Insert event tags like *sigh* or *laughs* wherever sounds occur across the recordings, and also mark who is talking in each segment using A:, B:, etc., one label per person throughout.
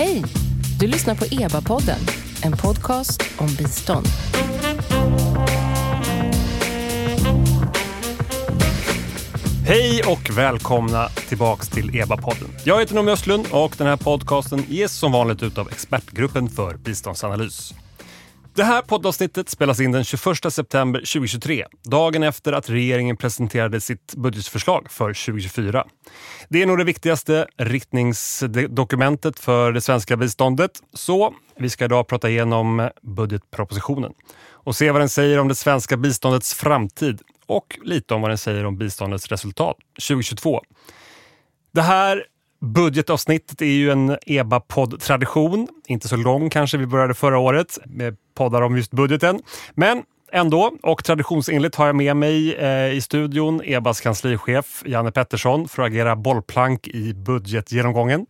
A: Hej! Du lyssnar på EBA-podden, en podcast om bistånd.
B: Hej och välkomna tillbaks till EBA-podden. Jag heter Noomi Östlund och den här podcasten ges som vanligt ut av Expertgruppen för biståndsanalys. Det här poddavsnittet spelas in den 21 september 2023, dagen efter att regeringen presenterade sitt budgetförslag för 2024. Det är nog det viktigaste riktningsdokumentet för det svenska biståndet, så vi ska idag prata igenom budgetpropositionen och se vad den säger om det svenska biståndets framtid och lite om vad den säger om biståndets resultat 2022. Det här budgetavsnittet är ju en EBA-podd-tradition. Inte så lång kanske, vi började förra året med poddar om just budgeten. Men ändå, och traditionsenligt har jag med mig eh, i studion EBAs kanslichef Janne Pettersson för att agera bollplank i budgetgenomgången.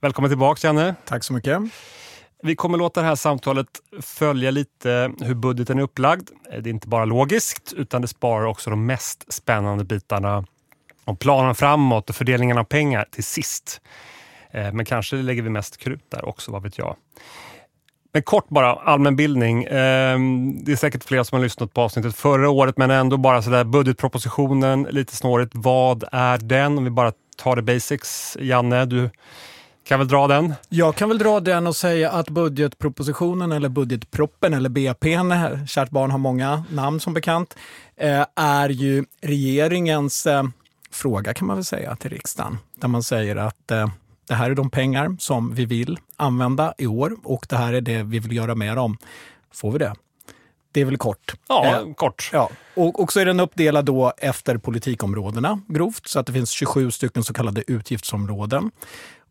B: Välkommen tillbaka Janne.
C: Tack så mycket.
B: Vi kommer låta det här samtalet följa lite hur budgeten är upplagd. Det är inte bara logiskt utan det sparar också de mest spännande bitarna om planen framåt och fördelningen av pengar till sist. Eh, men kanske lägger vi mest krut där också, vad vet jag. Men kort bara, allmänbildning. Ehm, det är säkert flera som har lyssnat på avsnittet förra året, men ändå bara sådär budgetpropositionen, lite snårigt. Vad är den? Om vi bara tar det basics. Janne, du kan väl dra den?
C: Jag kan väl dra den och säga att budgetpropositionen eller budgetproppen eller BPn, eh, kärt barn har många namn som bekant, eh, är ju regeringens eh, fråga kan man väl säga till riksdagen. Där man säger att eh, det här är de pengar som vi vill använda i år och det här är det vi vill göra med dem. Får vi det? Det är väl kort.
B: Ja, eh, kort.
C: Ja. Och, och så är den uppdelad då efter politikområdena grovt, så att det finns 27 stycken så kallade utgiftsområden.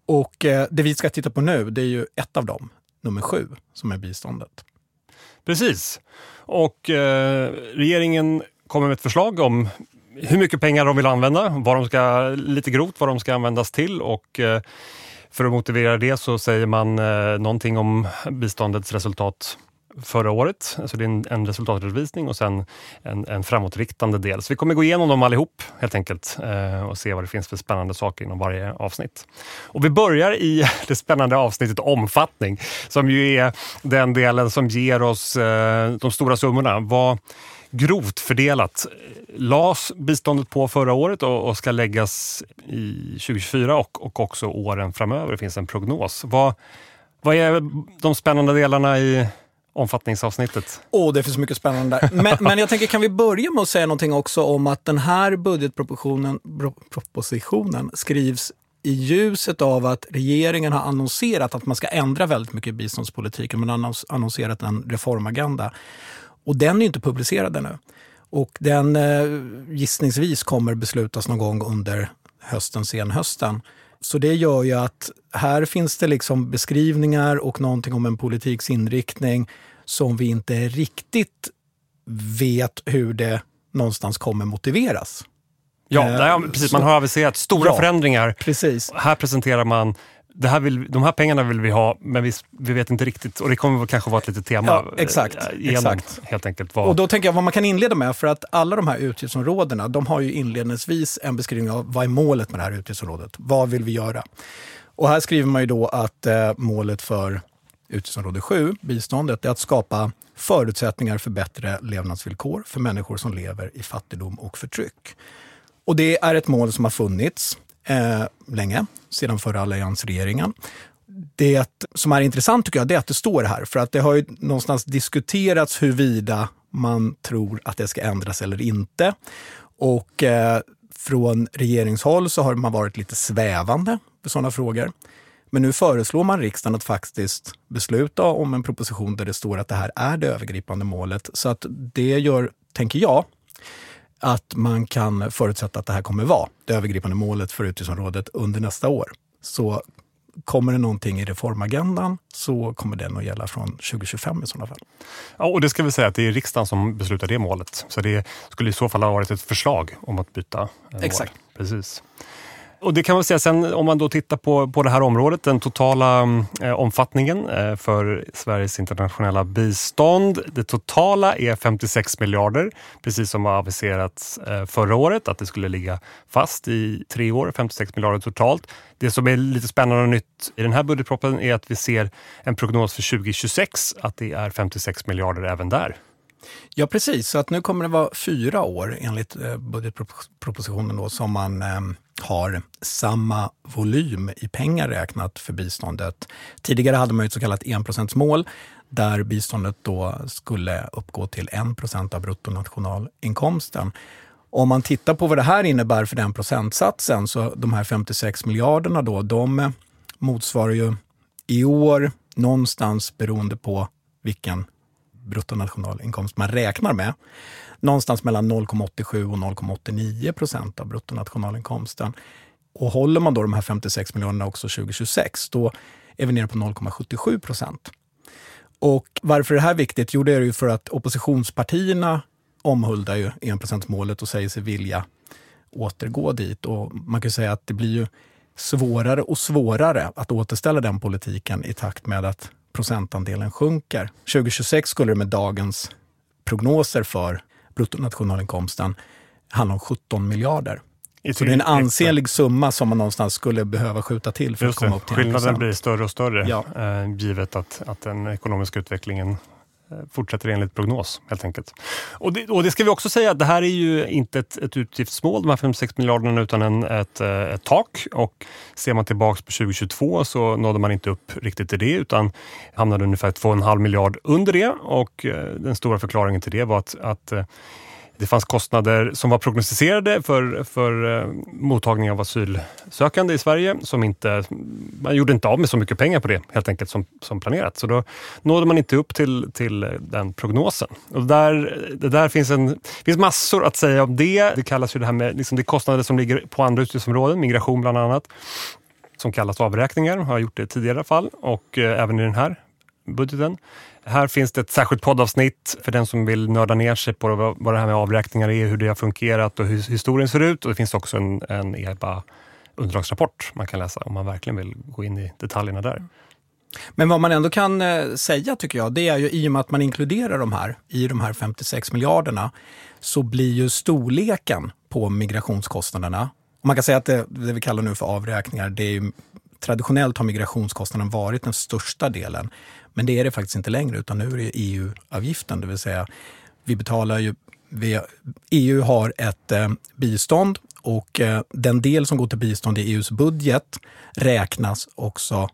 C: Och eh, det vi ska titta på nu, det är ju ett av dem, nummer sju, som är biståndet.
B: Precis. Och eh, regeringen kommer med ett förslag om hur mycket pengar de vill använda, vad de ska, lite grovt vad de ska användas till och eh, för att motivera det så säger man eh, någonting om biståndets resultat förra året. Alltså det är en, en resultatredovisning och sen en, en framåtriktande del. Så vi kommer gå igenom dem allihop helt enkelt eh, och se vad det finns för spännande saker inom varje avsnitt. Och vi börjar i *laughs* det spännande avsnittet omfattning som ju är den delen som ger oss de stora summorna. Vad, grovt fördelat lades biståndet på förra året och, och ska läggas i 2024 och, och också åren framöver. Det finns en prognos. Vad, vad är de spännande delarna i omfattningsavsnittet?
C: Åh, oh, det finns mycket spännande men, men jag tänker, kan vi börja med att säga någonting också om att den här budgetpropositionen propositionen skrivs i ljuset av att regeringen har annonserat att man ska ändra väldigt mycket i biståndspolitiken. Man har annonserat en reformagenda. Och den är inte publicerad ännu. Och den eh, gissningsvis kommer beslutas någon gång under hösten, senhösten. Så det gör ju att här finns det liksom beskrivningar och någonting om en politiks inriktning som vi inte riktigt vet hur det någonstans kommer motiveras.
B: Ja, eh, precis. Man har aviserat stora ja, förändringar.
C: Precis.
B: Här presenterar man det här vill, de här pengarna vill vi ha, men vi, vi vet inte riktigt. Och det kommer kanske vara ett litet tema.
C: Ja, exakt. Eh, genom, exakt.
B: Helt enkelt, vad...
C: Och då tänker jag vad man kan inleda med, för att alla de här utgiftsområdena, de har ju inledningsvis en beskrivning av vad är målet med det här utgiftsområdet? Vad vill vi göra? Och här skriver man ju då att eh, målet för utgiftsområde 7, biståndet, är att skapa förutsättningar för bättre levnadsvillkor för människor som lever i fattigdom och förtryck. Och det är ett mål som har funnits eh, länge, sedan förra alliansregeringen. Det som är intressant tycker jag, är att det står här, för att det har ju någonstans diskuterats huruvida man tror att det ska ändras eller inte. Och eh, från regeringshåll så har man varit lite svävande för sådana frågor. Men nu föreslår man riksdagen att faktiskt besluta om en proposition där det står att det här är det övergripande målet. Så att det gör, tänker jag, att man kan förutsätta att det här kommer vara det övergripande målet för utgiftsområdet under nästa år. Så kommer det någonting i reformagendan så kommer den att gälla från 2025 i sådana fall.
B: Ja, och det ska vi säga att det är riksdagen som beslutar det målet. Så det skulle i så fall ha varit ett förslag om att byta
C: Exakt.
B: Mål. Precis. Och det kan man säga sen om man då tittar på, på det här området, den totala mm, eh, omfattningen eh, för Sveriges internationella bistånd. Det totala är 56 miljarder, precis som har aviserats eh, förra året att det skulle ligga fast i tre år, 56 miljarder totalt. Det som är lite spännande och nytt i den här budgetpropositionen är att vi ser en prognos för 2026 att det är 56 miljarder även där.
C: Ja, precis. Så att nu kommer det vara fyra år enligt eh, budgetpropositionen då, som man eh, har samma volym i pengar räknat för biståndet. Tidigare hade man ett så kallat enprocentsmål där biståndet då skulle uppgå till 1% av bruttonationalinkomsten. Om man tittar på vad det här innebär för den procentsatsen, så de här 56 miljarderna då, de motsvarar ju i år någonstans beroende på vilken bruttonationalinkomst man räknar med, någonstans mellan 0,87 och 0,89 procent av bruttonationalinkomsten. Och håller man då de här 56 miljarderna också 2026, då är vi nere på 0,77 procent. Och varför är det här viktigt? Jo, det är ju för att oppositionspartierna omhuldar ju enprocentsmålet och säger sig vilja återgå dit. Och man kan säga att det blir ju svårare och svårare att återställa den politiken i takt med att procentandelen sjunker. 2026 skulle det med dagens prognoser för bruttonationalinkomsten handla om 17 miljarder. Så det är en ansenlig summa som man någonstans skulle behöva skjuta till för Just att komma upp till
B: Skillnaden blir större och större ja. eh, givet att, att den ekonomiska utvecklingen Eh, fortsätter enligt prognos helt enkelt. Och det, och det, ska vi också säga, att det här är ju inte ett, ett utgiftsmål, de här 56 miljarderna, utan en, ett, eh, ett tak. Och ser man tillbaks på 2022 så nådde man inte upp riktigt till det, utan hamnade ungefär 2,5 miljard under det. Och eh, den stora förklaringen till det var att, att det fanns kostnader som var prognostiserade för, för eh, mottagning av asylsökande i Sverige. Som inte, man gjorde inte av med så mycket pengar på det helt enkelt som, som planerat. Så då nådde man inte upp till, till eh, den prognosen. Och där, det där finns, en, finns massor att säga om det. Det kallas ju det här med liksom det kostnader som ligger på andra utgiftsområden, migration bland annat som kallas avräkningar, har gjort det i tidigare fall och eh, även i den här budgeten. Här finns det ett särskilt poddavsnitt för den som vill nörda ner sig på vad det här med avräkningar är, hur det har fungerat och hur historien ser ut. Och det finns också en, en EBA underlagsrapport man kan läsa om man verkligen vill gå in i detaljerna där.
C: Men vad man ändå kan eh, säga tycker jag, det är ju i och med att man inkluderar de här i de här 56 miljarderna så blir ju storleken på migrationskostnaderna, och man kan säga att det, det vi kallar nu för avräkningar, det är ju, traditionellt har migrationskostnaden varit den största delen. Men det är det faktiskt inte längre, utan nu är det EU-avgiften, det vill säga vi betalar ju vi, EU har ett eh, bistånd och eh, den del som går till bistånd i EUs budget räknas också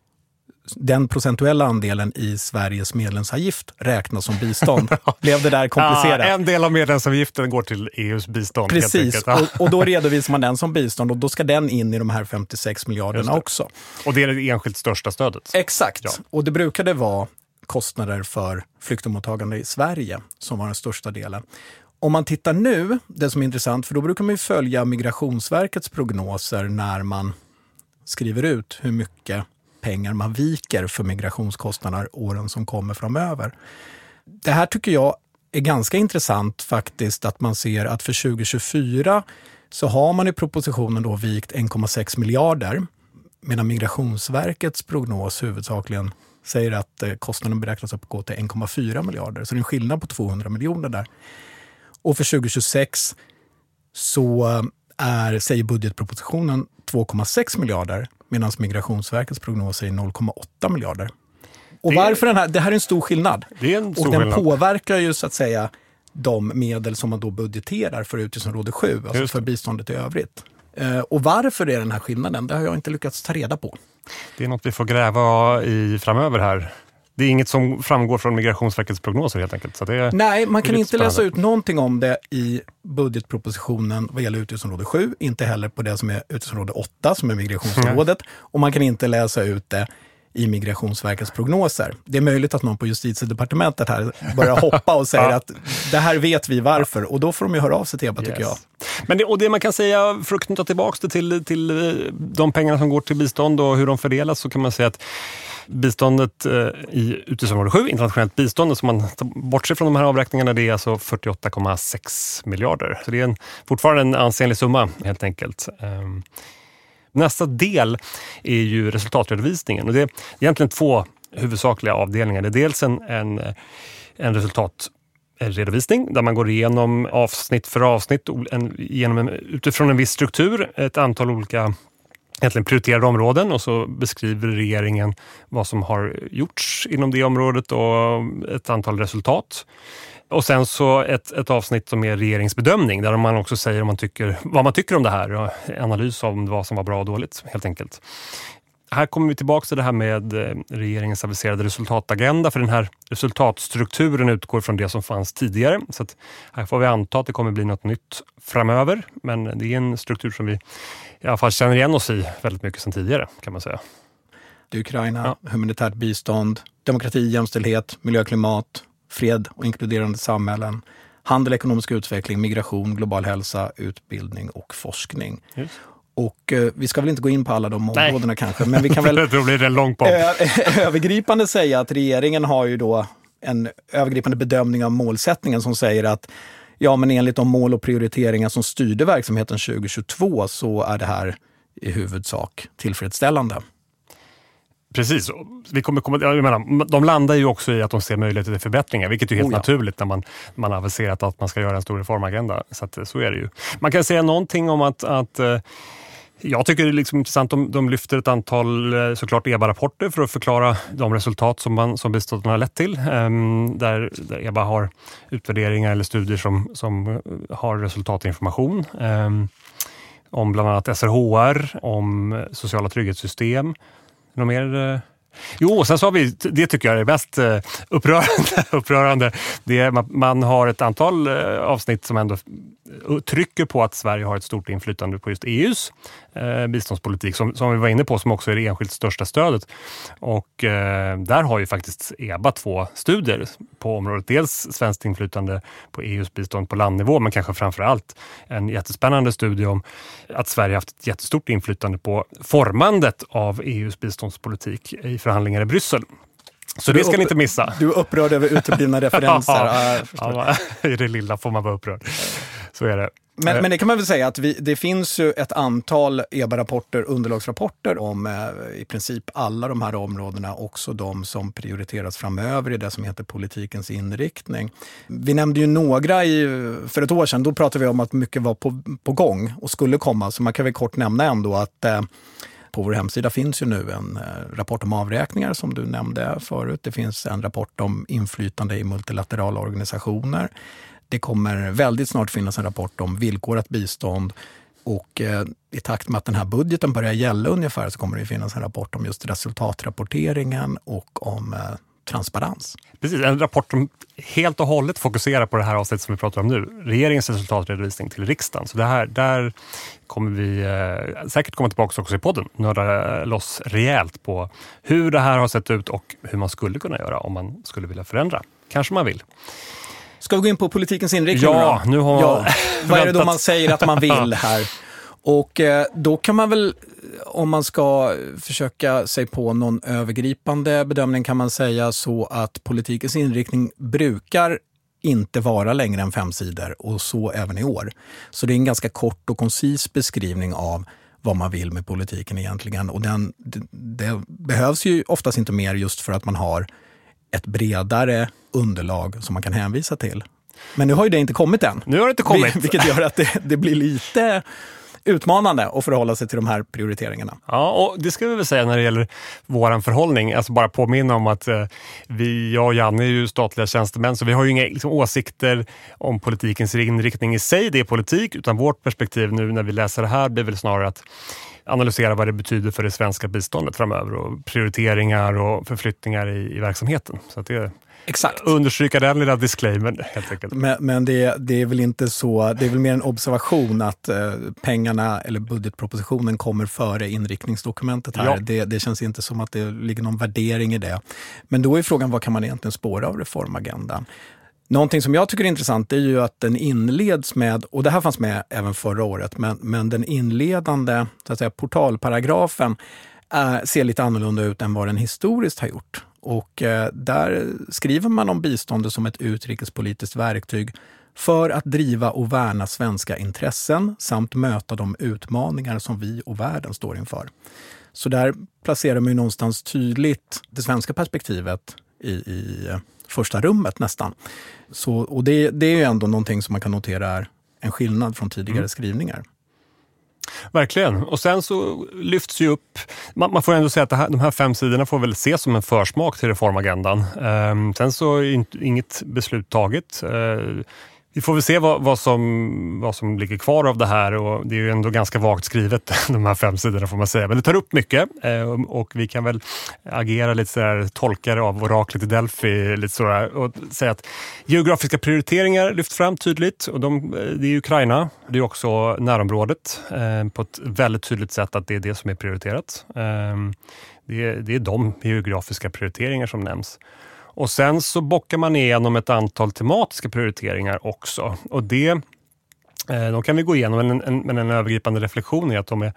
C: den procentuella andelen i Sveriges medlemsavgift räknas som bistånd. Blev det där *laughs* komplicerat?
B: Ja, en del av medlemsavgiften går till EUs bistånd.
C: Precis, och, och, då *laughs* redovisar man den som bistånd och då ska den in i de här 56 miljarderna också.
B: Och det är det enskilt största stödet?
C: Exakt, ja. och det brukade vara kostnader för flyktingmottagande i Sverige som var den största delen. Om man tittar nu, det som är intressant, för då brukar man ju följa Migrationsverkets prognoser när man skriver ut hur mycket pengar man viker för migrationskostnader åren som kommer framöver. Det här tycker jag är ganska intressant faktiskt att man ser att för 2024 så har man i propositionen då vikt 1,6 miljarder medan Migrationsverkets prognos huvudsakligen säger att eh, kostnaden beräknas uppgå till 1,4 miljarder. Så det är en skillnad på 200 miljoner där. Och för 2026 så eh, är, säger budgetpropositionen 2,6 miljarder medan Migrationsverkets prognos är 0,8 miljarder. Och det, varför den här, det här är en stor skillnad.
B: Det är en stor
C: och den
B: skillnad.
C: påverkar ju så att säga de medel som man då budgeterar för utgiftsområde 7, alltså för biståndet i övrigt. Eh, och varför är den här skillnaden? Det har jag inte lyckats ta reda på.
B: Det är något vi får gräva i framöver här. Det är inget som framgår från Migrationsverkets prognoser helt enkelt. Så det
C: Nej, man kan inte läsa ut någonting om det i budgetpropositionen vad gäller utgiftsområde 7, inte heller på det som är utgiftsområde 8 som är migrationsområdet. Mm. Och man kan inte läsa ut det i Migrationsverkets prognoser. Det är möjligt att någon på justitiedepartementet här börjar hoppa och säger *laughs* ja. att det här vet vi varför och då får de ju höra av sig till EBA yes. tycker jag.
B: Men det, och det man kan säga, för att knyta tillbaka det till, till de pengarna som går till bistånd och hur de fördelas så kan man säga att biståndet eh, i utgiftsområde 7, internationellt bistånd, som man bortser från de här avräkningarna, det är alltså 48,6 miljarder. Så det är en, fortfarande en ansenlig summa helt enkelt. Ehm, nästa del är ju resultatredovisningen och det är egentligen två huvudsakliga avdelningar. Det är dels en, en, en resultatredovisning där man går igenom avsnitt för avsnitt en, genom en, utifrån en viss struktur, ett antal olika egentligen prioriterade områden och så beskriver regeringen vad som har gjorts inom det området och ett antal resultat. Och sen så ett, ett avsnitt som är regeringsbedömning där man också säger om man tycker, vad man tycker om det här och analys av vad som var bra och dåligt helt enkelt. Här kommer vi tillbaka till det här med eh, regeringens aviserade resultatagenda för den här resultatstrukturen utgår från det som fanns tidigare. Så att här får vi anta att det kommer bli något nytt framöver men det är en struktur som vi i alla fall känner igen oss i väldigt mycket sedan tidigare kan man säga.
C: Det är Ukraina, ja. humanitärt bistånd, demokrati, jämställdhet, miljö, klimat, fred och inkluderande samhällen, handel, ekonomisk utveckling, migration, global hälsa, utbildning och forskning. Just. Och eh, vi ska väl inte gå in på alla de områdena Nej. kanske, men vi kan *laughs* väl
B: Då blir det en lång podd.
C: övergripande säga att regeringen har ju då en övergripande bedömning av målsättningen som säger att ja, men enligt de mål och prioriteringar som styrde verksamheten 2022 så är det här i huvudsak tillfredsställande.
B: Precis. Vi kommer komma, jag menar, de landar ju också i att de ser möjligheter till förbättringar, vilket är helt oh ja. naturligt när man, man har aviserat att man ska göra en stor reformagenda. Så, att, så är det ju. Man kan säga någonting om att, att eh, jag tycker det är liksom intressant, de, de lyfter ett antal eh, såklart EBA-rapporter för att förklara de resultat som, man, som biståndet har lett till. Um, där, där, EBA har utvärderingar eller studier som, som eh, har resultatinformation. Um, om bland annat SRHR, om eh, sociala trygghetssystem, något mer? Jo, sen så har vi, det tycker jag är mest upprörande. *laughs* upprörande. Det är, man har ett antal avsnitt som ändå trycker på att Sverige har ett stort inflytande på just EUs eh, biståndspolitik som, som vi var inne på, som också är det enskilt största stödet. Och eh, där har ju faktiskt EBA två studier på området. Dels svenskt inflytande på EUs bistånd på landnivå, men kanske framför allt en jättespännande studie om att Sverige haft ett jättestort inflytande på formandet av EUs biståndspolitik i förhandlingar i Bryssel. Så det ska ni inte missa.
C: Du är upprörd över uteblivna *laughs* referenser.
B: ja, ja, I det lilla får man vara upprörd. Så är det.
C: Men, men det kan man väl säga att vi, det finns ju ett antal EBA-rapporter, underlagsrapporter om eh, i princip alla de här områdena, också de som prioriteras framöver i det som heter politikens inriktning. Vi nämnde ju några i, för ett år sedan, då pratade vi om att mycket var på, på gång och skulle komma, så man kan väl kort nämna ändå att eh, på vår hemsida finns ju nu en eh, rapport om avräkningar som du nämnde förut. Det finns en rapport om inflytande i multilaterala organisationer. Det kommer väldigt snart finnas en rapport om villkorat bistånd och eh, i takt med att den här budgeten börjar gälla ungefär så kommer det finnas en rapport om just resultatrapporteringen och om eh, transparens.
B: Precis, en rapport som helt och hållet fokuserar på det här avsnittet som vi pratar om nu. Regeringens resultatredovisning till riksdagen. Så det här, där kommer vi eh, säkert komma tillbaka också i podden. Nörda eh, loss rejält på hur det här har sett ut och hur man skulle kunna göra om man skulle vilja förändra. Kanske man vill.
C: Ska vi gå in på politikens inriktning
B: Ja, nu har ja. *laughs*
C: Vad är det då man säger att man vill *laughs* här? Och eh, då kan man väl, om man ska försöka sig på någon övergripande bedömning, kan man säga så att politikens inriktning brukar inte vara längre än fem sidor och så även i år. Så det är en ganska kort och koncis beskrivning av vad man vill med politiken egentligen. Och den, det, det behövs ju oftast inte mer just för att man har ett bredare underlag som man kan hänvisa till. Men nu har ju det inte kommit än.
B: Nu har det inte kommit.
C: Vilket gör att det, det blir lite utmanande att förhålla sig till de här prioriteringarna.
B: Ja, och det ska vi väl säga när det gäller vår förhållning. Alltså bara påminna om att eh, vi, jag och Janne är ju statliga tjänstemän, så vi har ju inga liksom, åsikter om politikens inriktning i sig. Det är politik, utan vårt perspektiv nu när vi läser det här blir väl snarare att analysera vad det betyder för det svenska biståndet framöver och prioriteringar och förflyttningar i, i verksamheten. Så att det
C: Exakt.
B: Understryka den lilla disclaimern helt enkelt.
C: Men, men det, det, är väl inte så, det är väl mer en observation att eh, pengarna eller budgetpropositionen kommer före inriktningsdokumentet här. Ja. Det, det, känns inte som att det ligger någon värdering i det. Men då är frågan, vad kan man egentligen spåra av reformagendan? Någonting som jag tycker är intressant är ju att den inleds med, och det här fanns med även förra året, men, men den inledande så att säga, portalparagrafen äh, ser lite annorlunda ut än vad den historiskt har gjort. Och eh, där skriver man om biståndet som ett utrikespolitiskt verktyg för att driva och värna svenska intressen samt möta de utmaningar som vi och världen står inför. Så där placerar man ju någonstans tydligt det svenska perspektivet i, i eh, första rummet nästan. Så, och det, det är ju ändå någonting som man kan notera är en skillnad från tidigare mm. skrivningar.
B: Verkligen. Och sen så lyfts ju upp, man, man får ändå säga att här, de här fem sidorna får väl ses som en försmak till reformagendan. Um, sen så är inget beslut taget. Uh, vi får väl se vad, vad, som, vad som ligger kvar av det här och det är ju ändå ganska vagt skrivet, *laughs* de här fem sidorna får man säga. Men det tar upp mycket eh, och vi kan väl agera lite sådär tolkare av oraklet i Delphi lite sådär, och säga att geografiska prioriteringar lyfts fram tydligt och de, eh, det är Ukraina, det är också närområdet eh, på ett väldigt tydligt sätt att det är det som är prioriterat. Det är, det är de geografiska prioriteringar som nämns. Och sen så bockar man igenom ett antal tematiska prioriteringar också. Och det, eh, de kan vi gå igenom, men en, en övergripande reflektion är att de är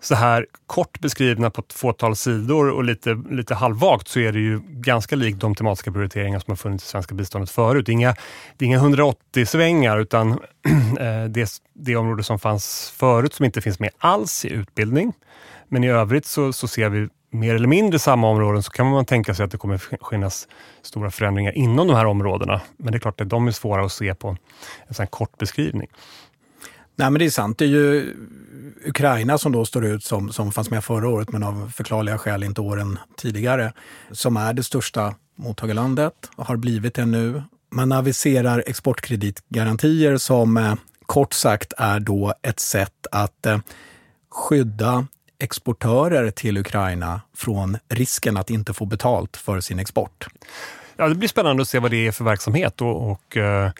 B: så här kort beskrivna på ett fåtal sidor och lite, lite halvvagt så är det ju ganska likt de tematiska prioriteringar som har funnits i svenska biståndet förut. Det är inga, det är inga 180-svängar utan *clears throat* eh, det, det område som fanns förut som inte finns med alls i utbildning. Men i övrigt så, så ser vi mer eller mindre samma områden så kan man tänka sig att det kommer finnas stora förändringar inom de här områdena. Men det är klart att de är svåra att se på en sån kort beskrivning.
C: Nej men det är sant. Det är ju Ukraina som då står ut som, som fanns med förra året men av förklarliga skäl inte åren tidigare. Som är det största mottagarlandet och har blivit det nu. Man aviserar exportkreditgarantier som eh, kort sagt är då ett sätt att eh, skydda exportörer till Ukraina från risken att inte få betalt för sin export.
B: Ja, det blir spännande att se vad det är för verksamhet och, och uh,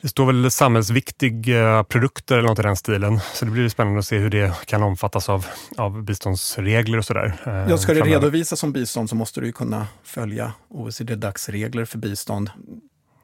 B: det står väl samhällsviktiga produkter eller något i den stilen. Så det blir spännande att se hur det kan omfattas av, av biståndsregler och sådär.
C: Uh, ja, ska det redovisas som bistånd så måste du kunna följa OECD-DACs regler för bistånd.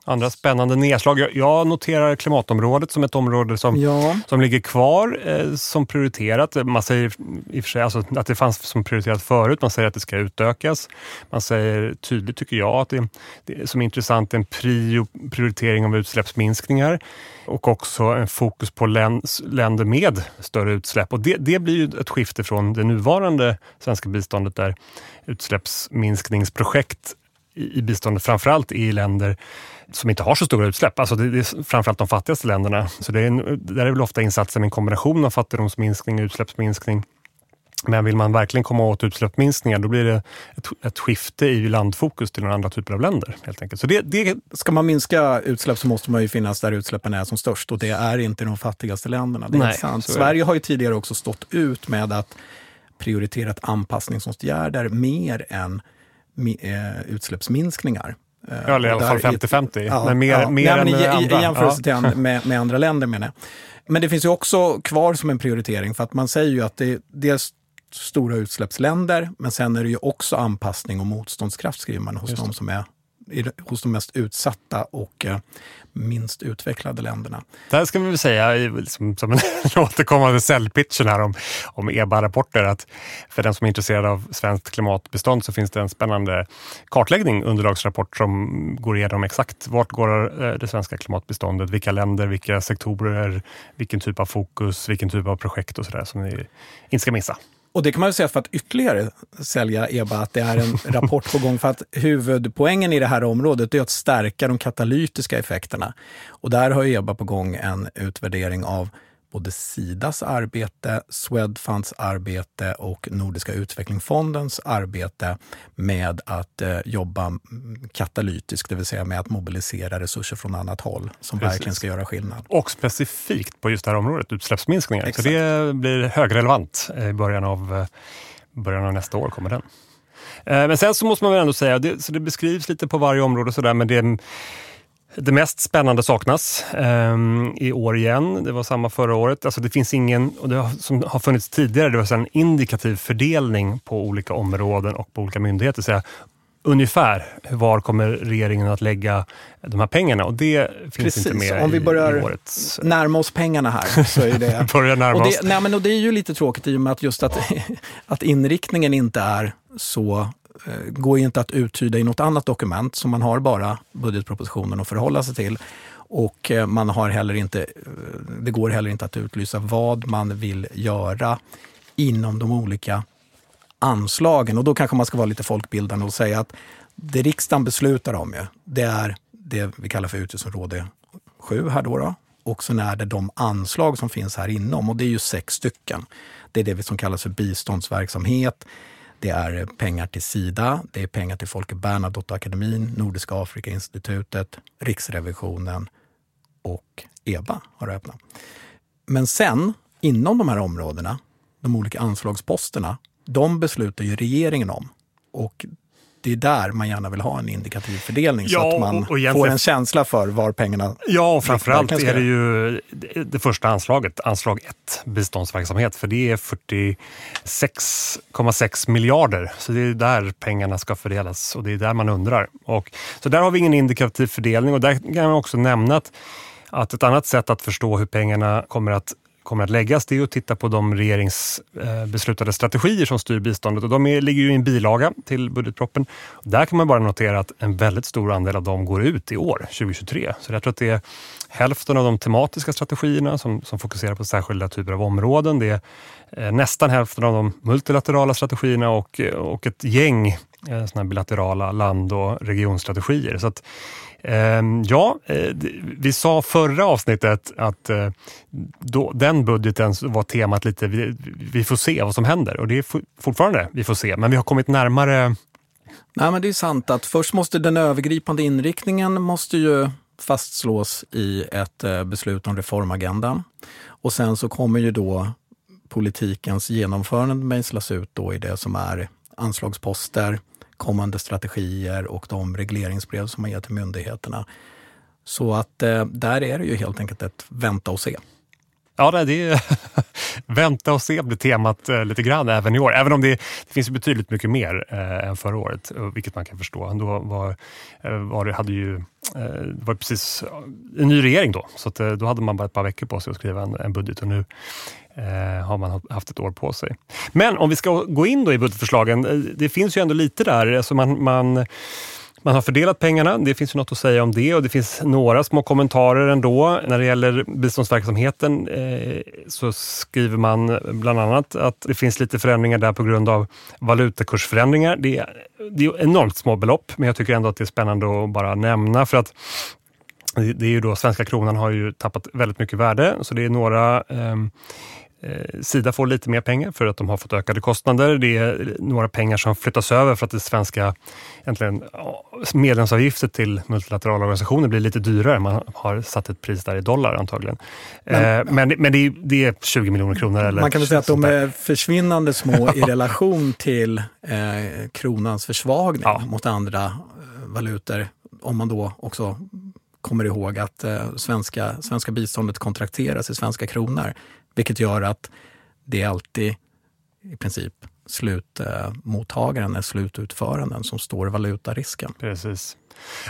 B: Andra spännande nedslag. Jag, noterar klimatområdet som ett område som, ja. som ligger kvar eh, som prioriterat. Man säger i och för sig alltså, att det fanns som prioriterat förut. Man säger att det ska utökas. Man säger tydligt, tycker jag, att det, det som är intressant är en prio, prioritering av utsläppsminskningar och också en fokus på länder med större utsläpp. Och det, det blir ju ett skifte från det nuvarande svenska biståndet där utsläppsminskningsprojekt i biståndet framförallt i länder som inte har så stora utsläpp. Alltså det är framförallt de fattigaste länderna. Så det är en, där är väl ofta insatser med en kombination av fattigdomsminskning och utsläppsminskning. Men vill man verkligen komma åt utsläppsminskningar då blir det ett, ett skifte i landfokus till några andra typer av länder. helt enkelt. Så det, det...
C: Ska man minska utsläpp så måste man ju finnas där utsläppen är som störst och det är inte de fattigaste länderna. Det är Nej, sant. Sverige har ju tidigare också stått ut med att prioriterat anpassningsåtgärder mer än utsläppsminskningar.
B: Ja, eller i alla fall 50-50. Ja, men mer, ja. mer Nej, än
C: i,
B: andra.
C: I jämförelse ja. med, med andra länder menar jag. Men det finns ju också kvar som en prioritering för att man säger ju att det, är stora utsläppsländer men sen är det ju också anpassning och motståndskraft skriver man hos de som är hos de mest utsatta och eh, minst utvecklade länderna.
B: Där ska vi väl säga, som, liksom, som en *laughs* återkommande säljpitchen här om, om EBA-rapporter, att för den som är intresserad av svenskt klimatbestånd så finns det en spännande kartläggning, underlagsrapport som går igenom exakt vart går eh, det svenska klimatbeståndet, vilka länder, vilka sektorer, vilken typ av fokus, vilken typ av projekt och sådär som ni inte ska missa.
C: Och det kan man ju säga för att ytterligare sälja EBA, att det är en *laughs* rapport på gång. För att huvudpoängen i det här området är att stärka de katalytiska effekterna. Och där har EBA på gång en utvärdering av både Sidas arbete, Swedfunds arbete och Nordiska utvecklingsfondens arbete med att eh, jobba katalytiskt, det vill säga med att mobilisera resurser från annat håll som Precis. verkligen ska göra skillnad.
B: Och specifikt på just det här området, utsläppsminskningar. Exakt. Så det blir högrelevant i början av, eh, början av nästa år kommer den. Eh, men sen så måste man väl ändå säga, det, så det beskrivs lite på varje område sådär, men det det mest spännande saknas um, i år igen. Det var samma förra året. Alltså det finns ingen, och det har, som har funnits tidigare, det var en indikativ fördelning på olika områden och på olika myndigheter. Så ungefär var kommer regeringen att lägga de här pengarna och det finns Precis. inte med
C: Om vi börjar i årets... närma oss pengarna här så är det... *laughs*
B: börjar närma
C: och det, nej, men och det är ju lite tråkigt i och med att just att, *laughs* att inriktningen inte är så Eh, går ju inte att uttyda i något annat dokument, så man har bara budgetpropositionen att förhålla sig till. Och eh, man har heller inte, eh, det går heller inte att utlysa vad man vill göra inom de olika anslagen. Och då kanske man ska vara lite folkbildande och säga att det riksdagen beslutar om, det är det vi kallar för utgiftsområde 7 här då, då. Och sen är det de anslag som finns här inom och det är ju sex stycken. Det är det som kallas för biståndsverksamhet. Det är pengar till Sida, det är pengar till Folke Bernadotteakademin, Nordiska Afrikainstitutet, Riksrevisionen och EBA har öppnat. Men sen, inom de här områdena, de olika anslagsposterna, de beslutar ju regeringen om. Och det är där man gärna vill ha en indikativ fördelning ja, så att man och, och får en känsla för var pengarna
B: Ja, och framförallt är det ju det första anslaget, anslag 1, biståndsverksamhet, för det är 46,6 miljarder. Så det är där pengarna ska fördelas och det är där man undrar. Och, så där har vi ingen indikativ fördelning och där kan man också nämna att att ett annat sätt att förstå hur pengarna kommer att kommer att läggas, det är att titta på de regeringsbeslutade eh, strategier som styr biståndet. Och de är, ligger ju i en bilaga till budgetproppen. Där kan man bara notera att en väldigt stor andel av dem går ut i år, 2023. Så jag tror att det är hälften av de tematiska strategierna som, som fokuserar på särskilda typer av områden. Det är eh, nästan hälften av de multilaterala strategierna och, och ett gäng eh, såna bilaterala land och regionstrategier. Så att, Ehm, ja, eh, vi sa förra avsnittet att eh, då, den budgeten var temat lite, vi, vi får se vad som händer. Och det är fortfarande vi får se, men vi har kommit närmare
C: Nej, men det är sant att först måste den övergripande inriktningen måste ju fastslås i ett eh, beslut om reformagendan. Och sen så kommer ju då politikens genomförande mejslas ut då i det som är anslagsposter, kommande strategier och de regleringsbrev som man ger till myndigheterna. Så att eh, där är det ju helt enkelt ett vänta och se.
B: Ja, det är *laughs* vänta och se blir temat eh, lite grann även i år. Även om det, det finns betydligt mycket mer eh, än förra året, eh, vilket man kan förstå. Då var, eh, var det, hade ju, eh, var precis eh, en ny regering då, så att, eh, då hade man bara ett par veckor på sig att skriva en, en budget och nu eh, har man haft ett år på sig. Men om vi ska gå in då i budgetförslagen, det finns ju ändå lite där. Alltså man, man man har fördelat pengarna, det finns ju något att säga om det och det finns några små kommentarer ändå. När det gäller biståndsverksamheten eh, så skriver man bland annat att det finns lite förändringar där på grund av valutakursförändringar. Det är, det är enormt små belopp, men jag tycker ändå att det är spännande att bara nämna för att det är ju då, svenska kronan har ju tappat väldigt mycket värde, så det är några eh, Sida får lite mer pengar för att de har fått ökade kostnader. Det är några pengar som flyttas över för att det svenska egentligen, medlemsavgifter till multilaterala organisationer blir lite dyrare. Man har satt ett pris där i dollar antagligen. Men, eh, men, men det, är, det, är, 20 miljoner kronor. Eller
C: man kan väl säga att de är försvinnande små *laughs* i relation till eh, kronans försvagning ja. mot andra eh, valutor. Om man då också kommer ihåg att eh, svenska, svenska biståndet kontrakteras i svenska kronor. Vilket gör att det är alltid i princip slutmottagaren, eh, slututföranden som står valutarisken.
B: Precis.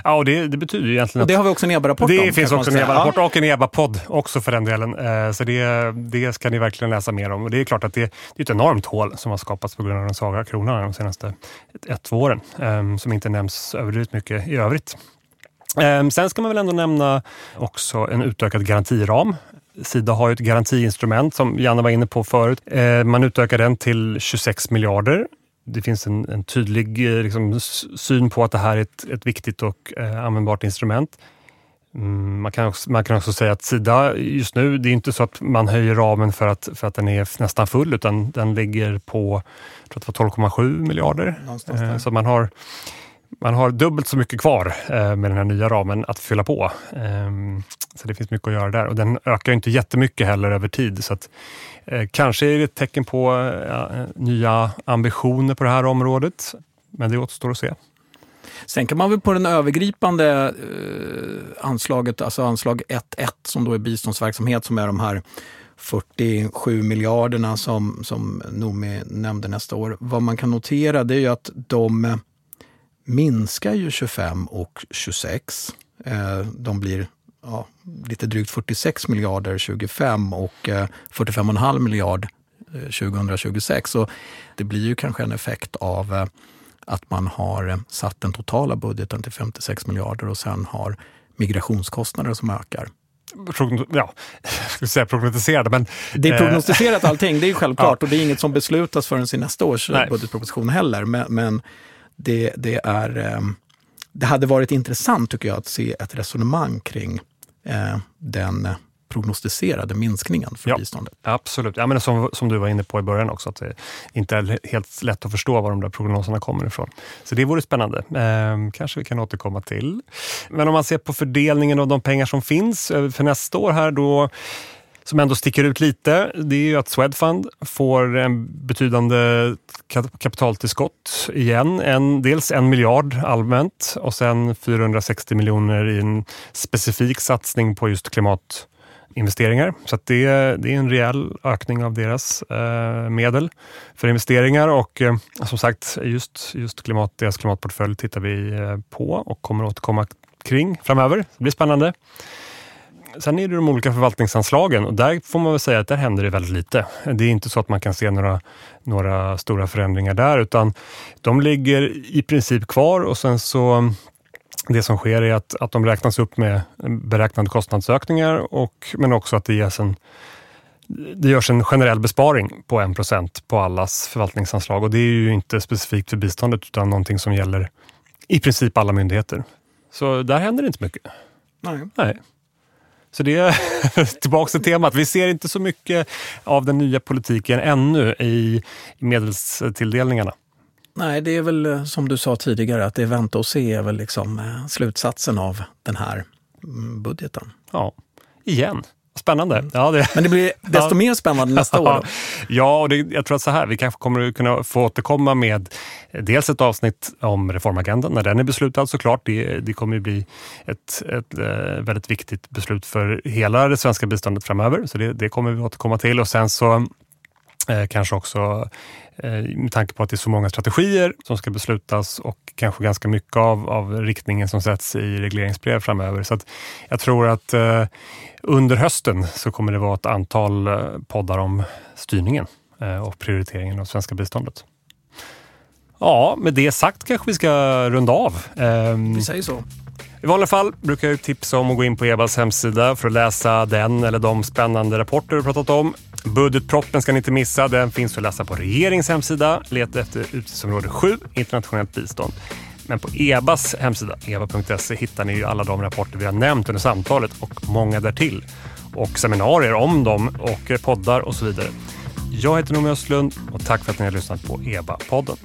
B: Ja, och det, det betyder ju egentligen
C: och Det har vi också en EBA-rapport
B: Det
C: om,
B: finns också en EBA-rapport och en EBA-podd också för den delen. Eh, så det, det ska ni verkligen läsa mer om. Och det är klart att det, det är ett enormt hål som har skapats på grund av den svaga kronan de senaste ett, två åren. Ehm, som inte nämns överdrivet mycket i övrigt. Ehm, sen ska man väl ändå nämna också en utökad garantiram Sida har ju ett garantiinstrument som Janne var inne på förut. Eh, man utökar den till 26 miljarder. Det finns en, en tydlig eh, liksom, syn på att det här är ett, ett viktigt och eh, användbart instrument. Mm, man, kan också, man kan också säga att Sida just nu, det är inte så att man höjer ramen för att, för att den är nästan full, utan den ligger på 12,7 miljarder. Så man har man har dubbelt så mycket kvar eh, med den här nya ramen att fylla på. Ehm, så det finns mycket att göra där och den ökar inte jättemycket heller över tid. Så att, eh, kanske är det ett tecken på eh, nya ambitioner på det här området. Men det återstår att se.
C: Sen kan man väl på den övergripande eh, anslaget, alltså anslag 1.1 som då är biståndsverksamhet som är de här 47 miljarderna som, som Noomi nämnde nästa år. Vad man kan notera det är ju att de minskar ju 25 och 26. Eh, de blir ja, lite drygt 46 miljarder 2025 och 45,5 eh, miljard 2026. Så det blir ju kanske en effekt av eh, att man har satt den totala budgeten till 56 miljarder och sen har migrationskostnader som ökar.
B: Ja, *laughs* jag säga prognostiserade, men...
C: Det är prognostiserat allting, det är självklart. *laughs* Ja. Och det är inget som beslutas förrän i nästa års Nej. budgetproposition heller. Men, men det, det, är, det hade varit intressant tycker jag att se ett resonemang kring den prognostiserade minskningen för
B: ja,
C: biståndet.
B: Absolut. Ja, men som, som du var inne på i början också, att det inte är helt lätt att förstå var de där prognoserna kommer ifrån. Så det vore spännande. Eh, kanske vi kan återkomma till. Men om man ser på fördelningen av de pengar som finns eh, för nästa år här då som ändå sticker ut lite, det är ju att Swedfund får en betydande kapitaltillskott igen. En, dels en miljard allmänt och sen 460 miljoner i en specifik satsning på just klimatinvesteringar. Så det, det, är en rejäl ökning av deras eh, medel för investeringar och eh, som sagt just, just klimat, deras klimatportfölj tittar vi eh, på och kommer återkomma kring framöver. Det blir spännande. Sen är det de olika förvaltningsanslagen och där får man väl säga att där händer det väldigt lite. Det är inte så att man kan se några, några stora förändringar där utan de ligger i princip kvar och sen så det som sker är att, att de räknas upp med beräknade kostnadsökningar och, men också att det ges en det görs en generell besparing på 1% på allas förvaltningsanslag och det är ju inte specifikt för biståndet utan någonting som gäller i princip alla myndigheter. Så där händer det inte mycket.
C: Nej.
B: Nej. Så det är *laughs* tillbaka till temat. Vi ser inte så mycket av den nya politiken ännu i medelstilldelningarna.
C: Nej, det är väl eh, som du sa tidigare, att det är vänta och se är väl liksom eh, slutsatsen av den här mm, budgeten.
B: Ja, igen. Spännande. Mm. Ja, det...
C: Men det blir *laughs* desto ja. mer spännande nästa år. Då. *laughs*
B: Ja, och det, jag tror att så här, vi kanske kommer kunna få återkomma med dels ett avsnitt om reformagendan när den är beslutad såklart. Det, det kommer att bli ett, ett, eh, väldigt viktigt beslut för hela det svenska biståndet framöver. Så det, det kommer vi återkomma till och sen så eh, kanske också med tanke på att det är så många strategier som ska beslutas och kanske ganska mycket av, av riktningen som sätts i regleringsbrev framöver. Så jag tror att eh, under hösten så kommer det vara ett antal eh, poddar om styrningen eh, och prioriteringen av svenska biståndet. Ja, med det sagt kanske vi ska runda av.
C: Ehm, vi säger så.
B: I vanliga fall brukar jag tipsa om att gå in på EBAs hemsida för att läsa den eller de spännande rapporter vi pratat om. Budgetproppen ska ni inte missa. Den finns att läsa på regeringens hemsida. Leta efter utgiftsområde 7, internationellt bistånd. Men på EBAs hemsida, eba.se, hittar ni ju alla de rapporter vi har nämnt under samtalet och många därtill. Och seminarier om dem och poddar och så vidare. Jag heter Noomi Östlund och tack för att ni har lyssnat på EBA-podden.